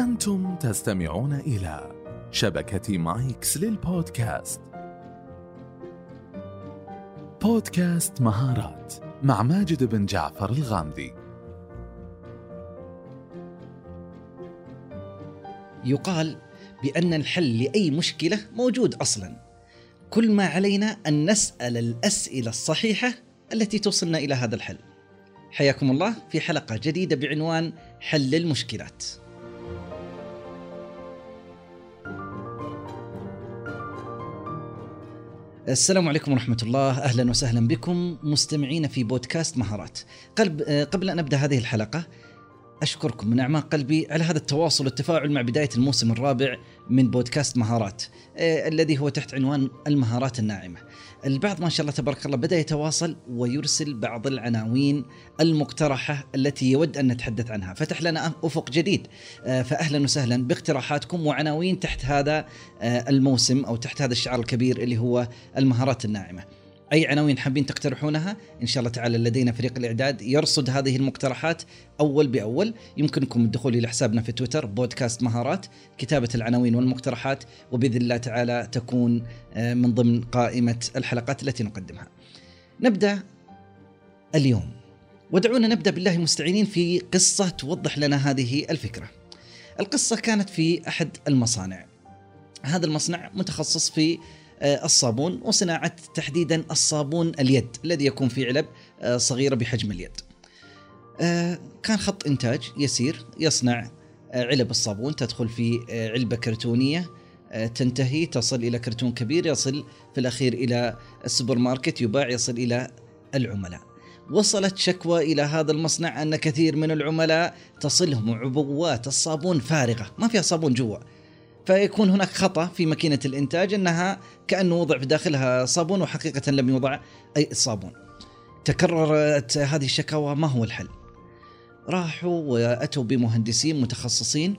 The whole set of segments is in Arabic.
أنتم تستمعون إلى شبكة مايكس للبودكاست. بودكاست مهارات مع ماجد بن جعفر الغامدي. يقال بأن الحل لأي مشكلة موجود أصلا. كل ما علينا أن نسأل الأسئلة الصحيحة التي توصلنا إلى هذا الحل. حياكم الله في حلقة جديدة بعنوان حل المشكلات. السلام عليكم ورحمة الله. أهلا وسهلا بكم مستمعين في بودكاست مهارات. قبل, أن أبدأ هذه الحلقة أشكركم من أعماق قلبي على هذا التواصل والتفاعل مع بداية الموسم الرابع من بودكاست مهارات آه الذي هو تحت عنوان المهارات الناعمة. البعض ما شاء الله تبارك الله بدأ يتواصل ويرسل بعض العناوين المقترحة التي يود أن نتحدث عنها. فتح لنا أفق جديد. آه فأهلا وسهلا باقتراحاتكم وعناوين تحت هذا آه الموسم أو تحت هذا الشعار الكبير اللي هو المهارات الناعمة. أي عناوين حابين تقترحونها إن شاء الله تعالى لدينا فريق الإعداد يرصد هذه المقترحات أول بأول. يمكنكم الدخول إلى حسابنا في تويتر بودكاست مهارات كتابة العناوين والمقترحات وبإذن الله تعالى تكون آه، من ضمن قائمة الحلقات التي نقدمها. نبدأ اليوم. ودعونا نبدأ بالله مستعينين في قصة توضح لنا هذه الفكرة. القصة كانت في أحد المصانع. هذا المصنع متخصص في الصابون وصناعة تحديدا الصابون اليد الذي يكون في علب آه، صغيرة بحجم اليد. آه، كان خط إنتاج يسير يصنع علب الصابون تدخل في علبة كرتونية تنتهي تصل إلى كرتون كبير يصل في الأخير إلى السوبر ماركت يباع يصل إلى العملاء. وصلت شكوى إلى هذا المصنع أن كثير من العملاء تصلهم عبوات الصابون فارغة ما فيها صابون جوا. فيكون هناك خطأ في ماكينة الإنتاج أنها كأنه وضع في داخلها صابون وحقيقة لم يوضع أي صابون. تكررت هذه الشكاوى ما هو الحل؟ راحوا وأتوا بمهندسين متخصصين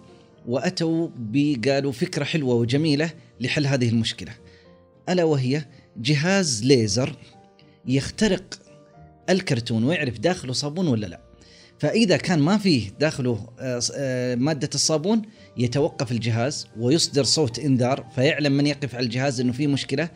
وأتوا بقالوا فكرة حلوة وجميلة لحل هذه المشكلة. ألا وهي جهاز ليزر يخترق الكرتون ويعرف داخله صابون ولا لا. فإذا كان ما فيه داخله آه، آه، مادة الصابون يتوقف الجهاز ويصدر صوت إنذار فيعلم من يقف على الجهاز إنه في مشكلة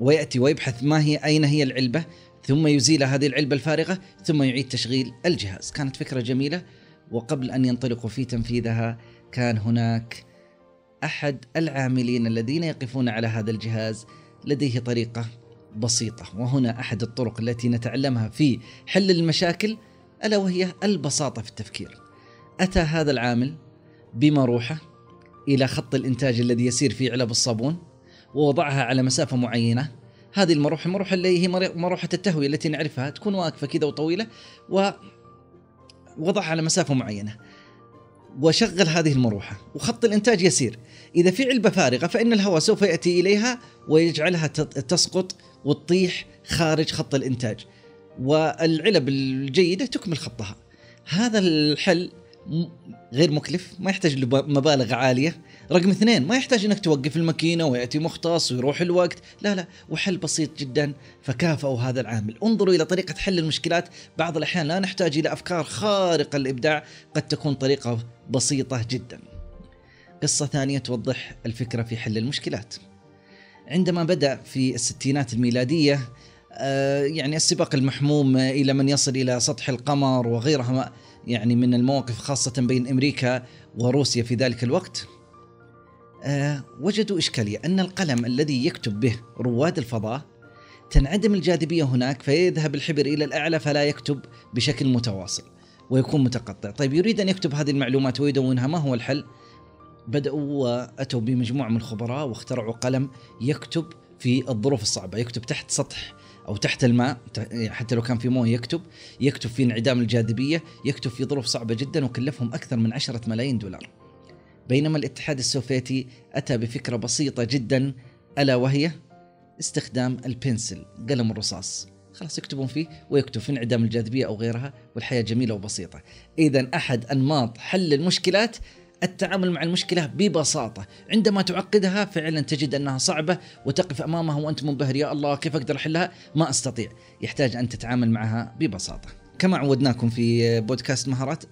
ويأتي ويبحث ما هي أين هي العلبة ثم يزيل هذه العلبة الفارغة ثم يعيد تشغيل الجهاز. كانت فكرة جميلة وقبل أن ينطلقوا في تنفيذها كان هناك أحد العاملين الذين يقفون على هذا الجهاز لديه طريقة بسيطة وهنا أحد الطرق التي نتعلمها في حل المشاكل. ألا وهي البساطة في التفكير. أتى هذا العامل بمروحة إلى خط الإنتاج الذي يسير في علب الصابون ووضعها على مسافة معينة. هذه المروحة المروحه اللي هي مروحة التهوية التي نعرفها تكون واقفة كذا وطويلة و وضعها على مسافة معينة. وشغل هذه المروحة وخط الإنتاج يسير إذا في علبة فارغة فإن الهواء سوف يأتي إليها ويجعلها تسقط وتطيح خارج خط الإنتاج والعلب الجيدة تكمل خطها. هذا الحل غير مكلف ما يحتاج مبالغ عالية. رقم اثنين ما يحتاج إنك توقف الماكينة ويأتي مختص ويروح الوقت. لا لا وحل بسيط جدا. فكافئوا هذا العامل. انظروا إلى طريقة حل المشكلات. بعض الأحيان لا نحتاج إلى أفكار خارقة الابداع قد تكون طريقة بسيطة جدا. قصة ثانية توضح الفكرة في حل المشكلات. عندما بدأ في الستينات الميلادية يعني السباق المحموم إلى من يصل إلى سطح القمر وغيرها يعني من المواقف خاصة بين أمريكا وروسيا في ذلك الوقت آه، وجدوا إشكالية أن القلم الذي يكتب به رواد الفضاء تنعدم الجاذبية هناك فيذهب الحبر إلى الأعلى فلا يكتب بشكل متواصل ويكون متقطع، طيب يريد أن يكتب هذه المعلومات ويدونها ما هو الحل؟ بدأوا وأتوا بمجموعة من الخبراء واخترعوا قلم يكتب في الظروف الصعبة، يكتب تحت سطح أو تحت الماء حتى لو كان في مويه يكتب يكتب في انعدام الجاذبية يكتب في ظروف صعبة جدا وكلفهم أكثر من عشرة ملايين دولار. بينما الاتحاد السوفيتي أتى بفكرة بسيطة جدا ألا وهي استخدام البنسل قلم الرصاص. خلاص يكتبون فيه ويكتب في انعدام الجاذبية أو غيرها والحياة جميلة وبسيطة. اذا أحد أنماط حل المشكلات التعامل مع المشكلة ببساطة، عندما تعقدها فعلا تجد أنها صعبة وتقف أمامها وأنت منبهر يا الله كيف أقدر أحلها؟ ما أستطيع، يحتاج أن تتعامل معها ببساطة. كما عودناكم في بودكاست مهارات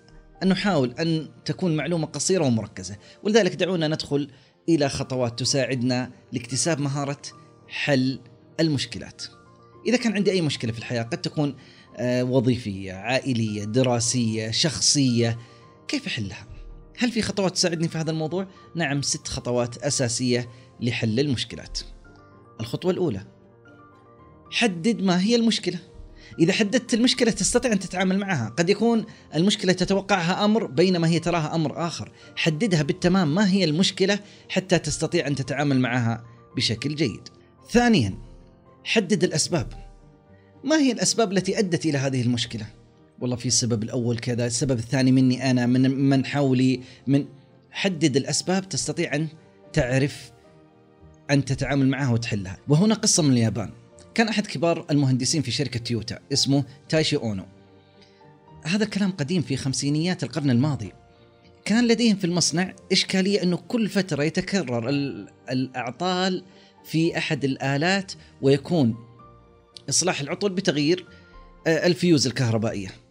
أن نحاول أن تكون معلومة قصيرة ومركزة ولذلك دعونا ندخل إلى خطوات تساعدنا لاكتساب مهارة حل المشكلات إذا كان عندي أي مشكلة في الحياة قد تكون آه، وظيفية عائلية دراسية شخصية كيف أحلها؟ هل في خطوات تساعدني في هذا الموضوع؟ نعم ست خطوات أساسية لحل المشكلات. الخطوة الأولى حدد ما هي المشكلة. إذا حددت المشكلة تستطيع أن تتعامل معها. قد يكون المشكلة تتوقعها أمر بينما هي تراها أمر آخر. حددها بالتمام ما هي المشكلة حتى تستطيع أن تتعامل معها بشكل جيد. ثانيا حدد الأسباب. ما هي الأسباب التي أدت إلى هذه المشكلة؟ والله في السبب الأول كذا السبب الثاني مني أنا من من حولي من حدد الأسباب تستطيع أن تعرف أن تتعامل معها وتحلها. وهنا قصة من اليابان. كان أحد كبار المهندسين في شركة تويوتا اسمه تايتشي أونو. هذا الكلام قديم في خمسينيات القرن الماضي. كان لديهم في المصنع إشكالية أنه كل فترة يتكرر الأعطال في أحد الآلات ويكون إصلاح العطل بتغيير آه، الفيوز الكهربائية.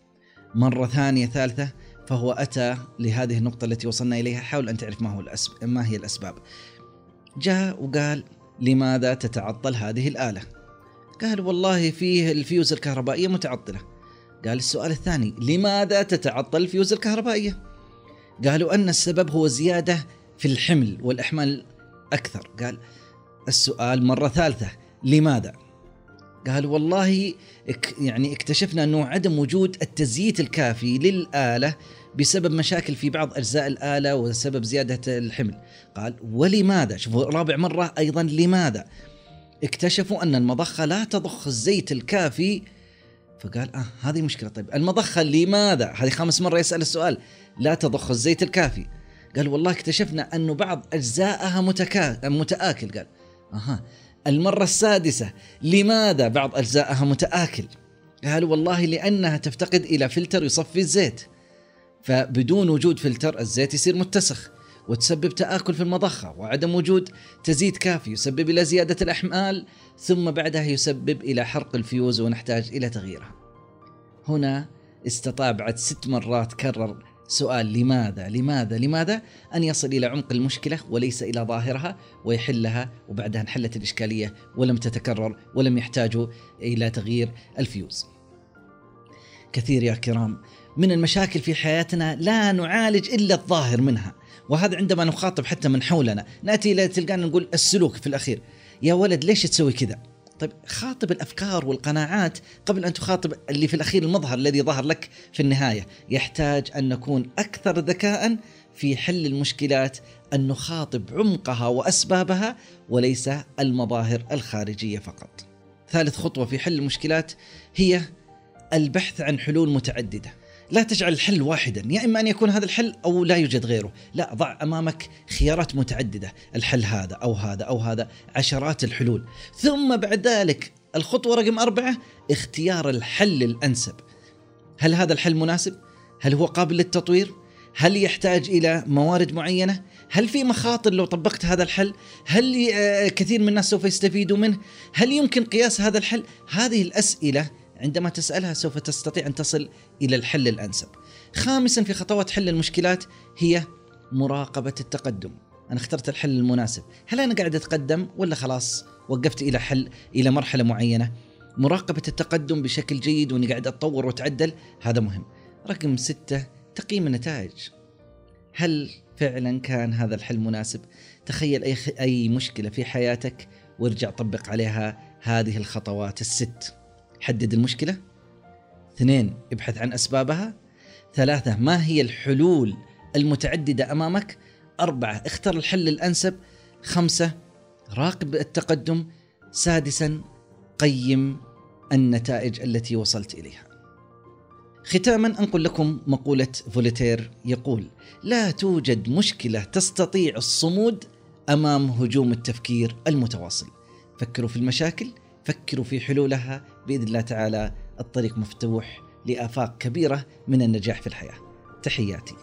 مرة ثانية ثالثة فهو أتى لهذه النقطة التي وصلنا إليها حاول أن تعرف ما هو الأسب... ما هي الأسباب. جاء وقال لماذا تتعطل هذه الآلة؟ قال والله فيه الفيوز الكهربائية متعطلة. قال السؤال الثاني لماذا تتعطل الفيوز الكهربائية؟ قالوا أن السبب هو زيادة في الحمل والأحمال أكثر. قال السؤال مرة ثالثة لماذا؟ قال والله يعني اكتشفنا أنه عدم وجود التزييت الكافي للآلة بسبب مشاكل في بعض أجزاء الآلة وسبب زيادة الحمل. قال ولماذا؟ شوفوا رابع مرة أيضا لماذا؟ اكتشفوا أن المضخة لا تضخ الزيت الكافي. فقال آه هذه مشكلة. طيب المضخة لماذا؟ هذه خامس مرة يسأل السؤال. لا تضخ الزيت الكافي. قال والله اكتشفنا انه بعض اجزائها متكا... متآكل. قال أها المرة السادسة. لماذا بعض أجزائها متآكل؟ قالوا والله لأنها تفتقد إلى فلتر يصفي الزيت. فبدون وجود فلتر الزيت يصير متسخ وتسبب تآكل في المضخة وعدم وجود تزيد كافي يسبب إلى زيادة الأحمال ثم بعدها يسبب إلى حرق الفيوز ونحتاج إلى تغييرها. هنا استطاع بعد ست مرات كرر سؤال لماذا لماذا لماذا أن يصل إلى عمق المشكلة وليس إلى ظاهرها ويحلها وبعدها انحلت الإشكالية ولم تتكرر ولم يحتاجوا إلى تغيير الفيوز؟ كثير يا كرام من المشاكل في حياتنا لا نعالج إلا الظاهر منها وهذا عندما نخاطب حتى من حولنا نأتي إلى تلقانا نقول السلوك في الأخير يا ولد ليش تسوي كذا؟ طيب خاطب الأفكار والقناعات قبل أن تخاطب اللي في الأخير المظهر الذي ظهر لك في النهاية، يحتاج أن نكون أكثر ذكاء في حل المشكلات أن نخاطب عمقها وأسبابها وليس المظاهر الخارجية فقط. ثالث خطوة في حل المشكلات هي البحث عن حلول متعددة. لا تجعل الحل واحدا يا إما أن يكون هذا الحل أو لا يوجد غيره لا ضع أمامك خيارات متعددة الحل هذا أو هذا أو هذا عشرات الحلول ثم بعد ذلك الخطوة رقم أربعة اختيار الحل الأنسب هل هذا الحل مناسب؟ هل هو قابل للتطوير؟ هل يحتاج إلى موارد معينة؟ هل في مخاطر لو طبقت هذا الحل؟ هل آه، كثير من الناس سوف يستفيدوا منه؟ هل يمكن قياس هذا الحل؟ هذه الأسئلة عندما تسألها سوف تستطيع أن تصل إلى الحل الأنسب. خامسا في خطوات حل المشكلات هي مراقبة التقدم. أنا اخترت الحل المناسب. هل أنا قاعد أتقدم ولا خلاص وقفت إلى حل إلى مرحلة معينة؟ مراقبة التقدم بشكل جيد وأني قاعد أتطور وأتعدل هذا مهم. رقم ستة تقييم النتائج. هل فعلا كان هذا الحل مناسب؟ تخيل أي, أي مشكلة في حياتك وارجع طبق عليها هذه الخطوات الست. حدد المشكلة. اثنين ابحث عن أسبابها. ثلاثة ما هي الحلول المتعددة أمامك؟ أربعة اختر الحل الأنسب. خمسة راقب التقدم. سادسا قيم النتائج التي وصلت إليها. ختاما أنقل لكم مقولة فوليتير يقول لا توجد مشكلة تستطيع الصمود أمام هجوم التفكير المتواصل. فكروا في المشاكل. فكروا في حلولها بإذن الله تعالى الطريق مفتوح لآفاق كبيرة من النجاح في الحياة. تحياتي.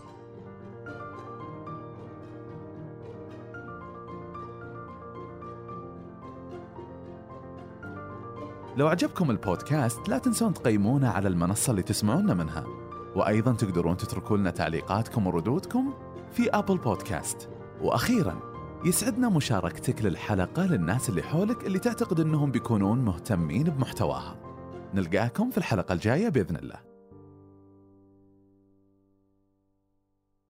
لو عجبكم البودكاست لا تنسون تقيمونا على المنصة اللي تسمعونا منها وأيضا تقدرون تتركوا لنا تعليقاتكم وردودكم في أبل بودكاست وأخيرا يسعدنا مشاركتك للحلقة للناس اللي حولك اللي تعتقد أنهم بيكونون مهتمين بمحتواها. نلقاكم في الحلقة الجاية بإذن الله.